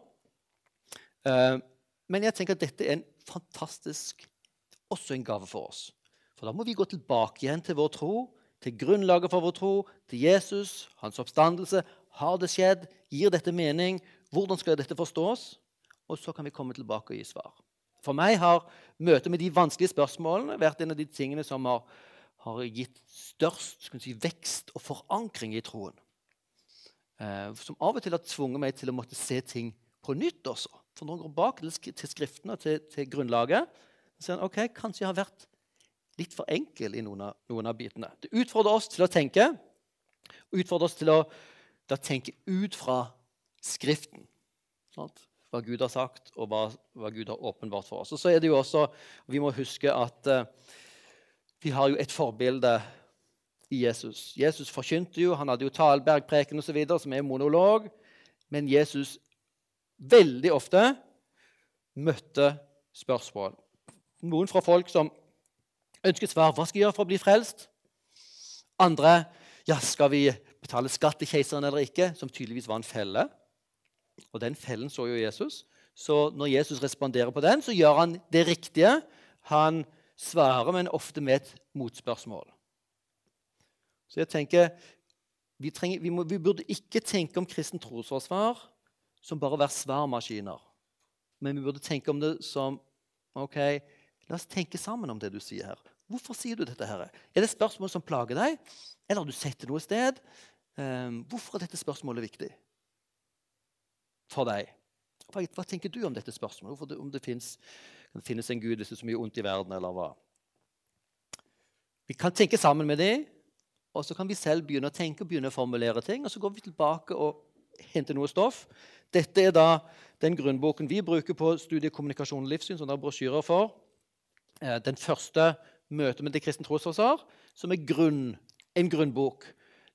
Uh, men jeg tenker at dette er en fantastisk også en gave for oss. For da må vi gå tilbake igjen til vår tro, til grunnlaget for vår tro, til Jesus, hans oppstandelse. Har det skjedd? Gir dette mening? Hvordan skal dette forstås? Og så kan vi komme tilbake og gi svar. For meg har møtet med de vanskelige spørsmålene vært en av de tingene som har, har gitt størst si, vekst og forankring i troen. Eh, som av og til har tvunget meg til å måtte se ting på nytt også. For når man går bak til skriftene, til, til grunnlaget, så sier man ok, kanskje jeg har vært litt for enkel i noen av, noen av bitene. Det utfordrer oss til å tenke, utfordrer oss til å tenke ut fra Skriften. Sant? Hva Gud har sagt, og hva, hva, Gud har åpenbart for oss. Og så er det jo også, Vi må huske at uh, vi har jo et forbilde i Jesus. Jesus forkynte jo, han hadde jo talbergpreken osv., som er monolog. Men Jesus veldig ofte møtte spørsmål. Noen fra folk som ønsket svar. Hva skal jeg gjøre for å bli frelst? Andre ja, skal vi betale skatt til keiseren eller ikke? Som tydeligvis var en felle. Og den fellen så jo Jesus. Så når Jesus responderer på den, så gjør han det riktige. Han svarer, men ofte med et motspørsmål. Så jeg tenker, vi, trenger, vi, må, vi burde ikke tenke om kristen trosforsvar som bare å være svarmaskiner. Men vi burde tenke om det som ok, La oss tenke sammen om det du sier her. Hvorfor sier du dette? her? Er det spørsmål som plager deg, eller har du sett det noe sted? Um, hvorfor er dette spørsmålet viktig for deg? Hva, tenker du om dette spørsmålet? Hvorfor det, om det finnes, kan finnes en gud hvis det er så mye ondt i verden, eller hva? Vi kan tenke sammen med dem, og så kan vi selv begynne å tenke og begynne å formulere ting. Og så går vi tilbake og henter noe stoff. Dette er da den grunnboken vi bruker på studiet kommunikasjon og livssyn, som det er brosjyrer for. Eh, den første møtet med Det kristne trosforsvar, som er grunn, en grunnbok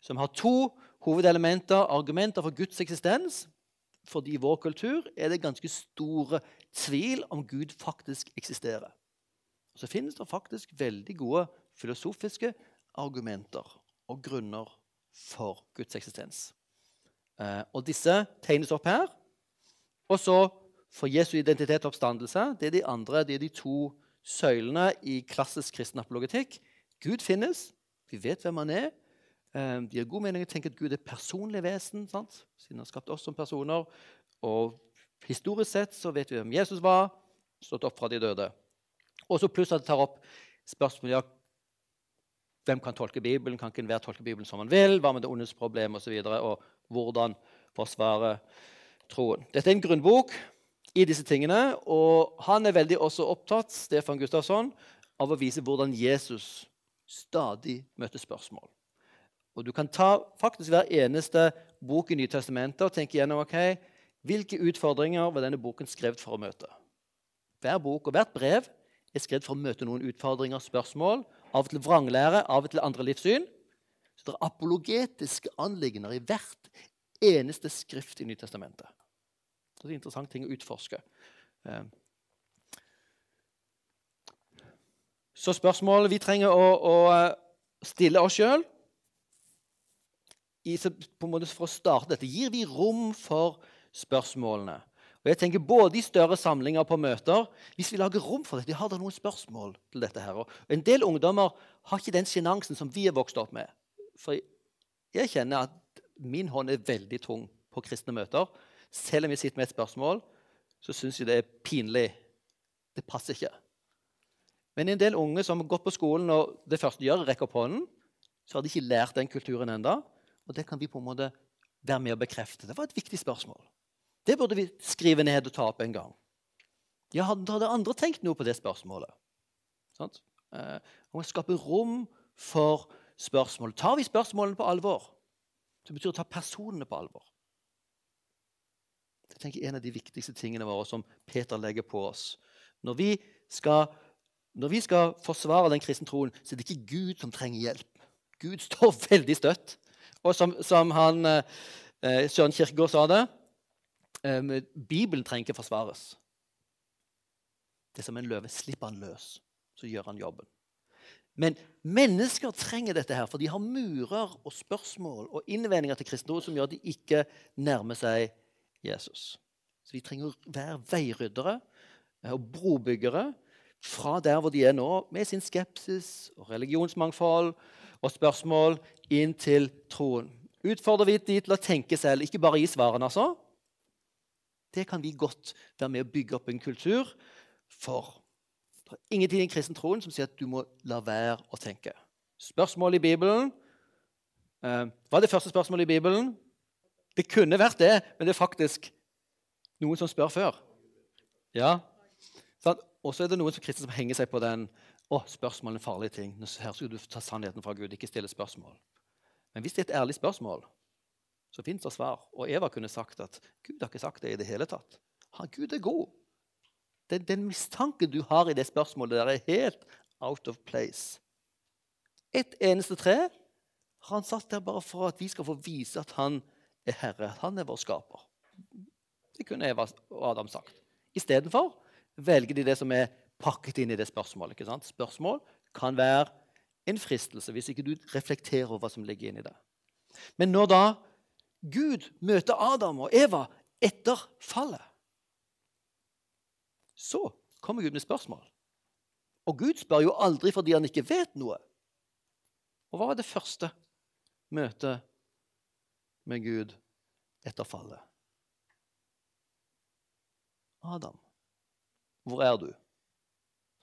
som har to hovedelementer. Argumenter for Guds eksistens. Fordi i vår kultur er det ganske store tvil om Gud faktisk eksisterer. Så finnes det faktisk veldig gode filosofiske argumenter og grunner for Guds eksistens. Eh, og disse tegnes opp her. Og så for Jesu identitet og oppstandelse. Det er de andre, det er de to søylene i klassisk kristen apologetikk. Gud finnes. Vi vet hvem han er. De har god mening å tenke at Gud er personlig vesen, sant? siden han har skapt oss som personer. Og historisk sett så vet vi hvem Jesus var, stått opp fra de døde. Og så pluss at det tar opp spørsmål ja, hvem kan tolke Bibelen, kan ikke enhver tolke Bibelen som han vil, hva med det ondes problem og, så videre, og hvordan forsvare troen. Dette er en grunnbok i disse tingene. Og han er veldig også opptatt Stefan Gustafsson, av å vise hvordan Jesus stadig møter spørsmål. Og Du kan ta faktisk hver eneste bok i Nytestamentet og tenke gjennom ok, hvilke utfordringer var denne boken skrevet for å møte. Hver bok og hvert brev er skrevet for å møte noen utfordringer, spørsmål. Av og til vranglære, av og til andre livssyn. Så det er apologetiske anliggender i hvert eneste skrift i Nytestamentet. Det er en interessant ting å utforske. Eh, så spørsmålet vi trenger å, å stille oss sjøl For å starte dette gir vi rom for spørsmålene. Og jeg tenker Både i større samlinger på møter Hvis vi lager rom for dette, har dere noen spørsmål til dette. her. Og en del ungdommer har ikke den sjenansen som vi er vokst opp med. For jeg kjenner at min hånd er veldig tung på kristne møter. Selv om vi sitter med et spørsmål, så syns jeg det er pinlig. Det passer ikke. Men en del unge som har gått på skolen og det første de gjør, rekker rekke opp hånden, så har de ikke lært den kulturen enda. Og det kan vi på en måte være med å bekrefte. Det var et viktig spørsmål. Det burde vi skrive ned og ta opp en gang. Ja, Hadde andre tenkt noe på det spørsmålet? Sånn? Å skape rom for spørsmål. Tar vi spørsmålene på alvor, Det betyr å ta personene på alvor. Det er en av de viktigste tingene våre som Peter legger på oss. Når vi skal, når vi skal forsvare den kristne troen, så er det ikke Gud som trenger hjelp. Gud står veldig støtt. Og som, som han, eh, Søren Kirkegaard sa det eh, Bibelen trenger ikke forsvares. Det er som en løve. Slipper han løs, så gjør han jobben. Men mennesker trenger dette, her, for de har murer og spørsmål og innvendinger til kristendom som gjør at de ikke nærmer seg Jesus. Så vi trenger å være veiryddere eh, og brobyggere fra der hvor de er nå, med sin skepsis og religionsmangfold og spørsmål, inn til troen. Utfordrer vi de til å tenke selv, ikke bare gi svarene, altså. Det kan vi godt være med å bygge opp en kultur for. Det er ingenting i kristen troen som sier at du må la være å tenke. Spørsmål i Bibelen eh, Hva er det første spørsmålet i Bibelen? Det kunne vært det, men det er faktisk noen som spør før. Ja. Og så er det noen som kristne som henger seg på den å, spørsmål er en farlig ting. Her skal du ta sannheten fra Gud, ikke stille spørsmål. Men hvis det er et ærlig spørsmål, så fins det svar. Og Eva kunne sagt at Gud har ikke sagt det i det hele tatt. Ha, Gud er god. Den, den mistanken du har i det spørsmålet, der er helt out of place. Et eneste tre har han satt der bare for at vi skal få vise at han er herre. Han er vår skaper. Det kunne Eva og Adam sagt. Istedenfor velger de det som er pakket inn i det spørsmålet. ikke sant? Spørsmål kan være en fristelse hvis ikke du reflekterer over hva som ligger inni det. Men når da Gud møter Adam og Eva etter fallet, så kommer Gud med spørsmål. Og Gud spør jo aldri fordi han ikke vet noe. Og hva var det første møtet med Gud etter fallet? Adam, hvor er du?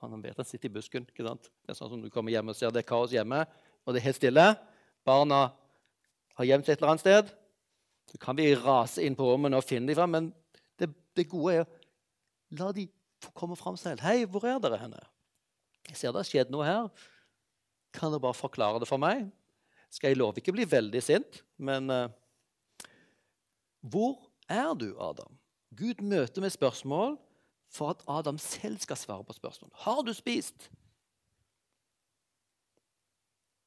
Han vet han sitter i busken. ikke sant? Det er sånn som Du kommer hjem og ser det er kaos hjemme, og det er helt stille. Barna har gjemt seg et eller annet sted. Så kan vi rase inn på rommene og finne dem fram, men det, det, gode er la de få komme fram selv. 'Hei, hvor er dere henne?' 'Jeg ser det har skjedd noe her. Kan dere bare forklare det for meg?' Skal jeg love ikke bli veldig sint, men uh, Hvor er du, Adam? Gud møter med spørsmål for at Adam selv skal svare på spørsmål. Har du spist?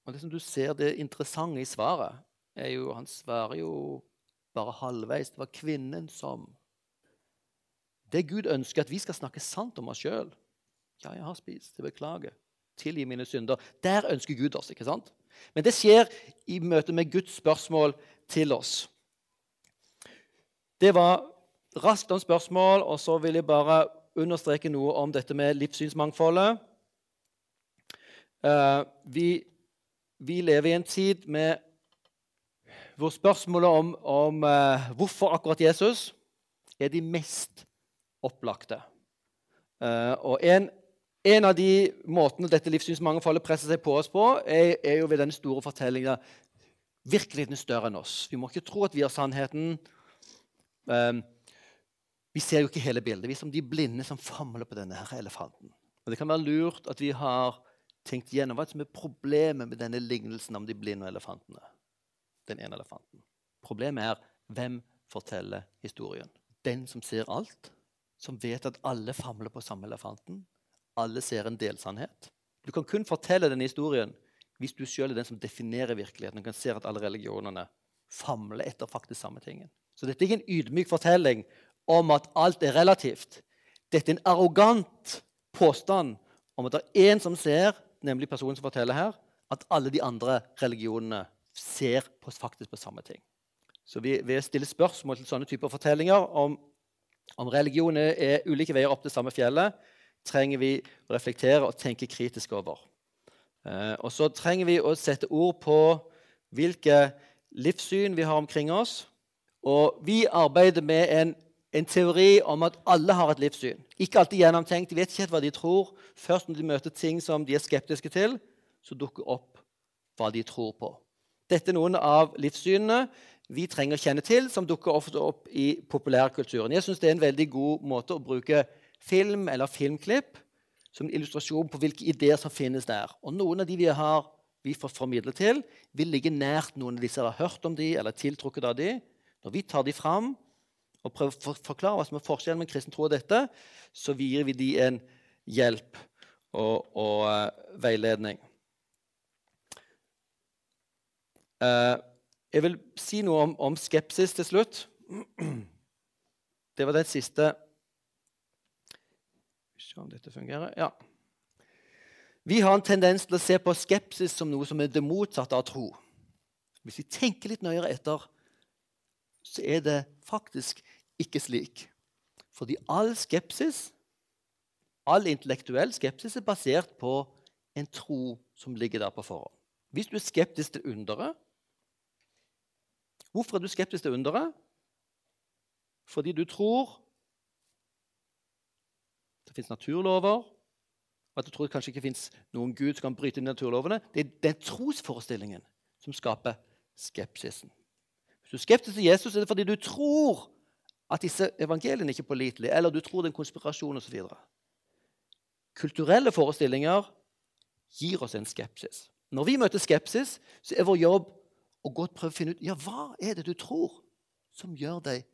Og Det som du ser det interessante i svaret, er jo Han svarer jo bare halvveis. Det var kvinnen som Det Gud ønsker, at vi skal snakke sant om oss sjøl. Ja, jeg har spist. Jeg beklager. Tilgi mine synder. Der ønsker Gud oss. ikke sant? Men det skjer i møte med Guds spørsmål til oss. Det var raskt om spørsmål, og så vil jeg bare understreke noe om dette med livssynsmangfoldet. Uh, vi, vi, lever i en tid med hvor spørsmålet om, om uh, hvorfor akkurat Jesus er de mest opplagte. Uh, og en, en, av de måtene dette livssynsmangfoldet presser seg på oss på, er, er jo ved den store fortellingen virkeligheten er større enn oss. Vi må ikke tro at vi har sannheten. Uh, vi ser jo ikke hele bildet. Vi er som de blinde som famler på denne her elefanten. Og Det kan være lurt at vi har tenkt gjennom hva som er problemet med denne lignelsen om de blinde og elefantene. Den ene elefanten. Problemet er hvem forteller historien. Den som ser alt, som vet at alle famler på samme elefanten. Alle ser en delsannhet. Du kan kun fortelle denne historien hvis du sjøl er den som definerer virkeligheten. Du kan se at alle religionene famler etter faktisk samme tingen. Så dette er ikke en ydmyk fortelling om at alt er relativt. Dette er en arrogant påstand om at det er én som ser, nemlig personen som forteller her, at alle de andre religionene ser på, faktisk på samme ting. Så vi, å stille spørsmål til sånne typer fortellinger om, om religion er ulike veier opp til samme fjellet, trenger vi å reflektere og tenke kritisk over. Eh, og så trenger vi å sette ord på hvilke livssyn vi har omkring oss. Og vi arbeider med en, en, teori om at alle har et livssyn. Ikke alltid gjennomtenkt. De vet ikke helt hva de tror. Først når de møter ting som de er skeptiske til, så dukker opp hva de tror på. Dette er noen av livssynene vi trenger å kjenne til, som dukker ofte opp i populærkulturen. Jeg synes det er en veldig god måte å bruke film eller filmklipp som en illustrasjon på hvilke ideer som finnes der. Og Noen av de vi har vi får formidle til, vil ligge nært noen av disse har hørt om de, eller tiltrukket av de. Når vi tar de fram og prøver å forklare hva som er forskjellen med kristen tro og dette, så gir vi de en hjelp og, og uh, veiledning. Uh, jeg vil si noe om, om skepsis til slutt. Det var den siste Se om dette fungerer. Ja. Vi har en tendens til å se på skepsis som noe som er det motsatte av tro. Hvis vi tenker litt nøyere etter, så er det faktisk ikke slik. Fordi all skepsis, all intellektuell skepsis er basert på en tro som ligger der på forhånd. Hvis du er skeptisk til underet Hvorfor er du skeptisk til underet? Fordi du tror det fins naturlover, og at du tror det kanskje ikke fins noen gud som kan bryte inn naturlovene. Det er den trosforestillingen som skaper skepsisen. Hvis du er skeptisk til Jesus, er det fordi du tror at disse evangeliene ikke er pålitelige, eller du tror det er en konspirasjon osv. Kulturelle forestillinger gir oss en skepsis. Når vi møter skepsis, så er vår jobb å godt prøve å finne ut ja, hva er det du tror som gjør deg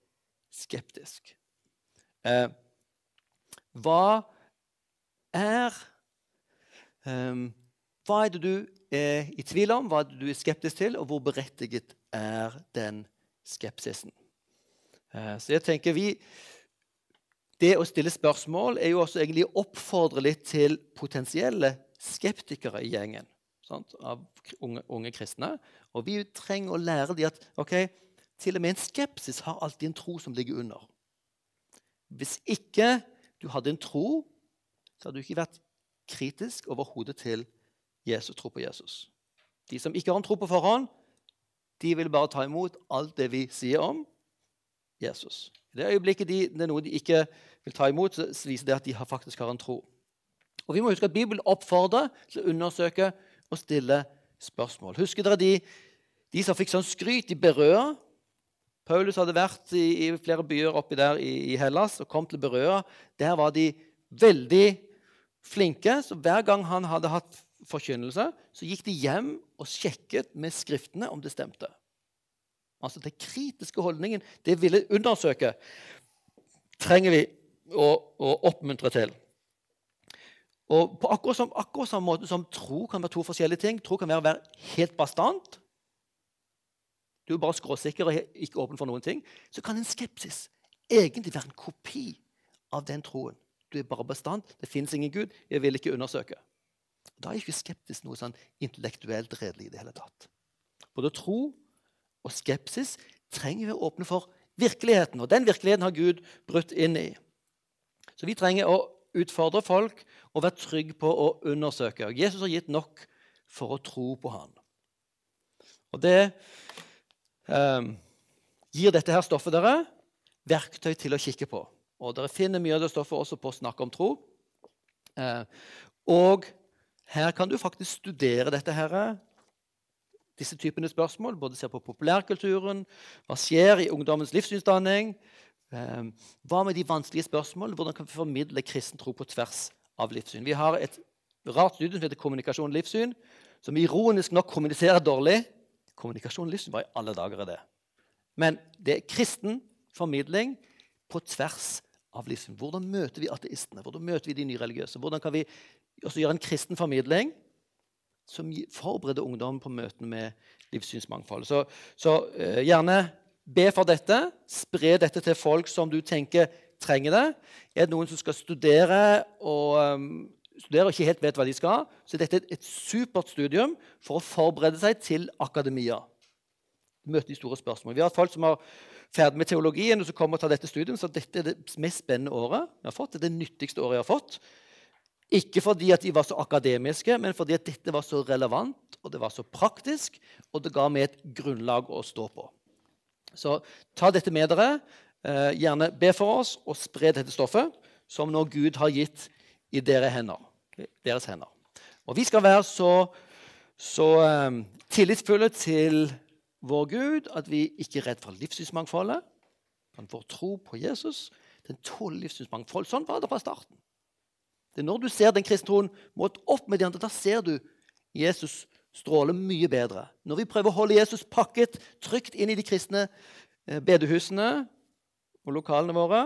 skeptisk. Eh, hva er um, Hva er det du er i tvil om, hva er det du er skeptisk til, og hvor berettiget er den skepsisen? Uh, så jeg tenker vi, Det å stille spørsmål er jo også egentlig å oppfordre litt til potensielle skeptikere i gjengen sant, av unge, unge, kristne. Og vi trenger å lære dem at okay, til og med en skepsis har alltid en tro som ligger under. Hvis ikke du hadde en tro, så hadde du ikke vært kritisk overhodet til Jesus, tro på Jesus. De som ikke har en tro på forhånd, de vil bare ta imot alt det vi sier om Jesus. I det øyeblikket de, det er noe de ikke vil ta imot, så viser det at de faktisk har en tro. Og Vi må huske at Bibelen oppfordrer til å undersøke og stille spørsmål. Husker dere de, de som fikk sånn skryt i Berøa? Paulus hadde vært i, i flere byer oppi der i, i, Hellas og kom til Berøa. Der var de veldig flinke. Så hver gang han hadde hatt forkynnelse, så gikk de hjem og sjekket med skriftene om det stemte. Altså Den kritiske holdningen, det ville undersøke, trenger vi å, å oppmuntre til. Og på akkurat, som, akkurat samme måte som tro kan være to forskjellige ting. Tro kan være å være helt bastant, du er bare skråsikker og ikke åpen for noen ting, så kan en skepsis egentlig være en kopi av den troen. Du er bare bestand. Det fins ingen Gud. Jeg vil ikke undersøke. Da er ikke skepsis noe sånn intellektuelt redelig i det hele tatt. Både tro og skepsis trenger vi å åpne for virkeligheten. Og den virkeligheten har Gud brutt inn i. Så vi trenger å utfordre folk og være trygge på å undersøke. Og Jesus har gitt nok for å tro på han. Og det eh, gir dette her stoffet dere verktøy til å kikke på. Og Dere finner mye av det stoffet også på Snakk om tro. Eh, og her kan du faktisk studere dette her, disse typene spørsmål. Både se på populærkulturen, hva skjer i ungdommens livssynsdanning. Eh, hva med de vanskelige spørsmålene? Hvordan kan vi formidle kristen tro på tvers av livssyn? Vi har et rart studium som heter Kommunikasjon og livssyn, som ironisk nok kommuniserer dårlig. Kommunikasjon og livssyn, var i alle dager er det? Men det er kristen formidling på tvers av livssyn. Hvordan møter vi ateistene? Hvordan møter vi de nyreligiøse? Hvordan kan vi også gjøre en kristen formidling som forbereder ungdom på møtene med livssynsmangfold? Så, så uh, gjerne be for dette. Spre dette til folk som du tenker trenger det. Er det noen som skal studere og um, studere og ikke helt vet hva de skal, så dette er et supert studium for å forberede seg til akademia. Møte de store spørsmålene. Vi har hatt folk som har ferdig med teologien og som kommer og tar dette studiet, så dette er det mest spennende året vi har fått. Det er det nyttigste året jeg har fått. Ikke fordi at de var så akademiske, men fordi at dette var så relevant og det var så praktisk, og det ga meg et grunnlag å stå på. Så ta dette med dere. Eh, gjerne be for oss og spre dette stoffet, som nå Gud har gitt i deres hender. Deres hender. Og vi skal være så, så um, tillitsfulle til vår Gud at vi ikke er redd for livssynsmangfoldet. Men vår tro på Jesus den tåler livssynsmangfold. Sånn var det fra starten. Det er når du ser den kristne troen målt opp med de andre, da ser du Jesus stråle mye bedre. Når vi prøver å holde Jesus pakket trygt inn i de kristne eh, bedehusene og lokalene våre,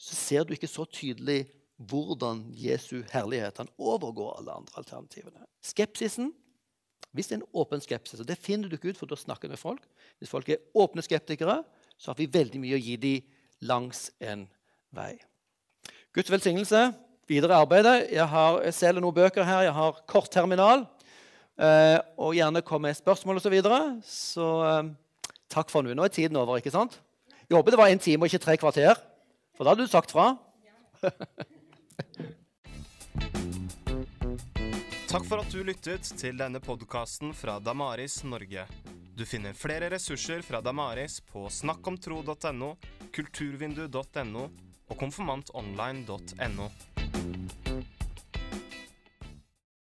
så ser du ikke så tydelig hvordan Jesu herlighet han overgår alle andre alternativene. Skepsisen hvis det er en åpen skepsis, og det finner du ikke ut for du har snakket med folk Hvis folk er åpne skeptikere, så har vi veldig mye å gi dem langs en vei. Guds velsignelse videre arbeidet. Jeg, har, jeg selger noen bøker her. Jeg har kortterminal. Eh, og gjerne kom med spørsmål osv. Så, videre. så eh, takk for nå. Nå er tiden over. ikke sant? Jeg håper det var en time og ikke tre kvarter. For da hadde du sagt fra. Takk for at du lyttet til denne podkasten fra Damaris Norge. Du finner flere ressurser fra Damaris på snakkomtro.no, kulturvindu.no og konfirmantonline.no.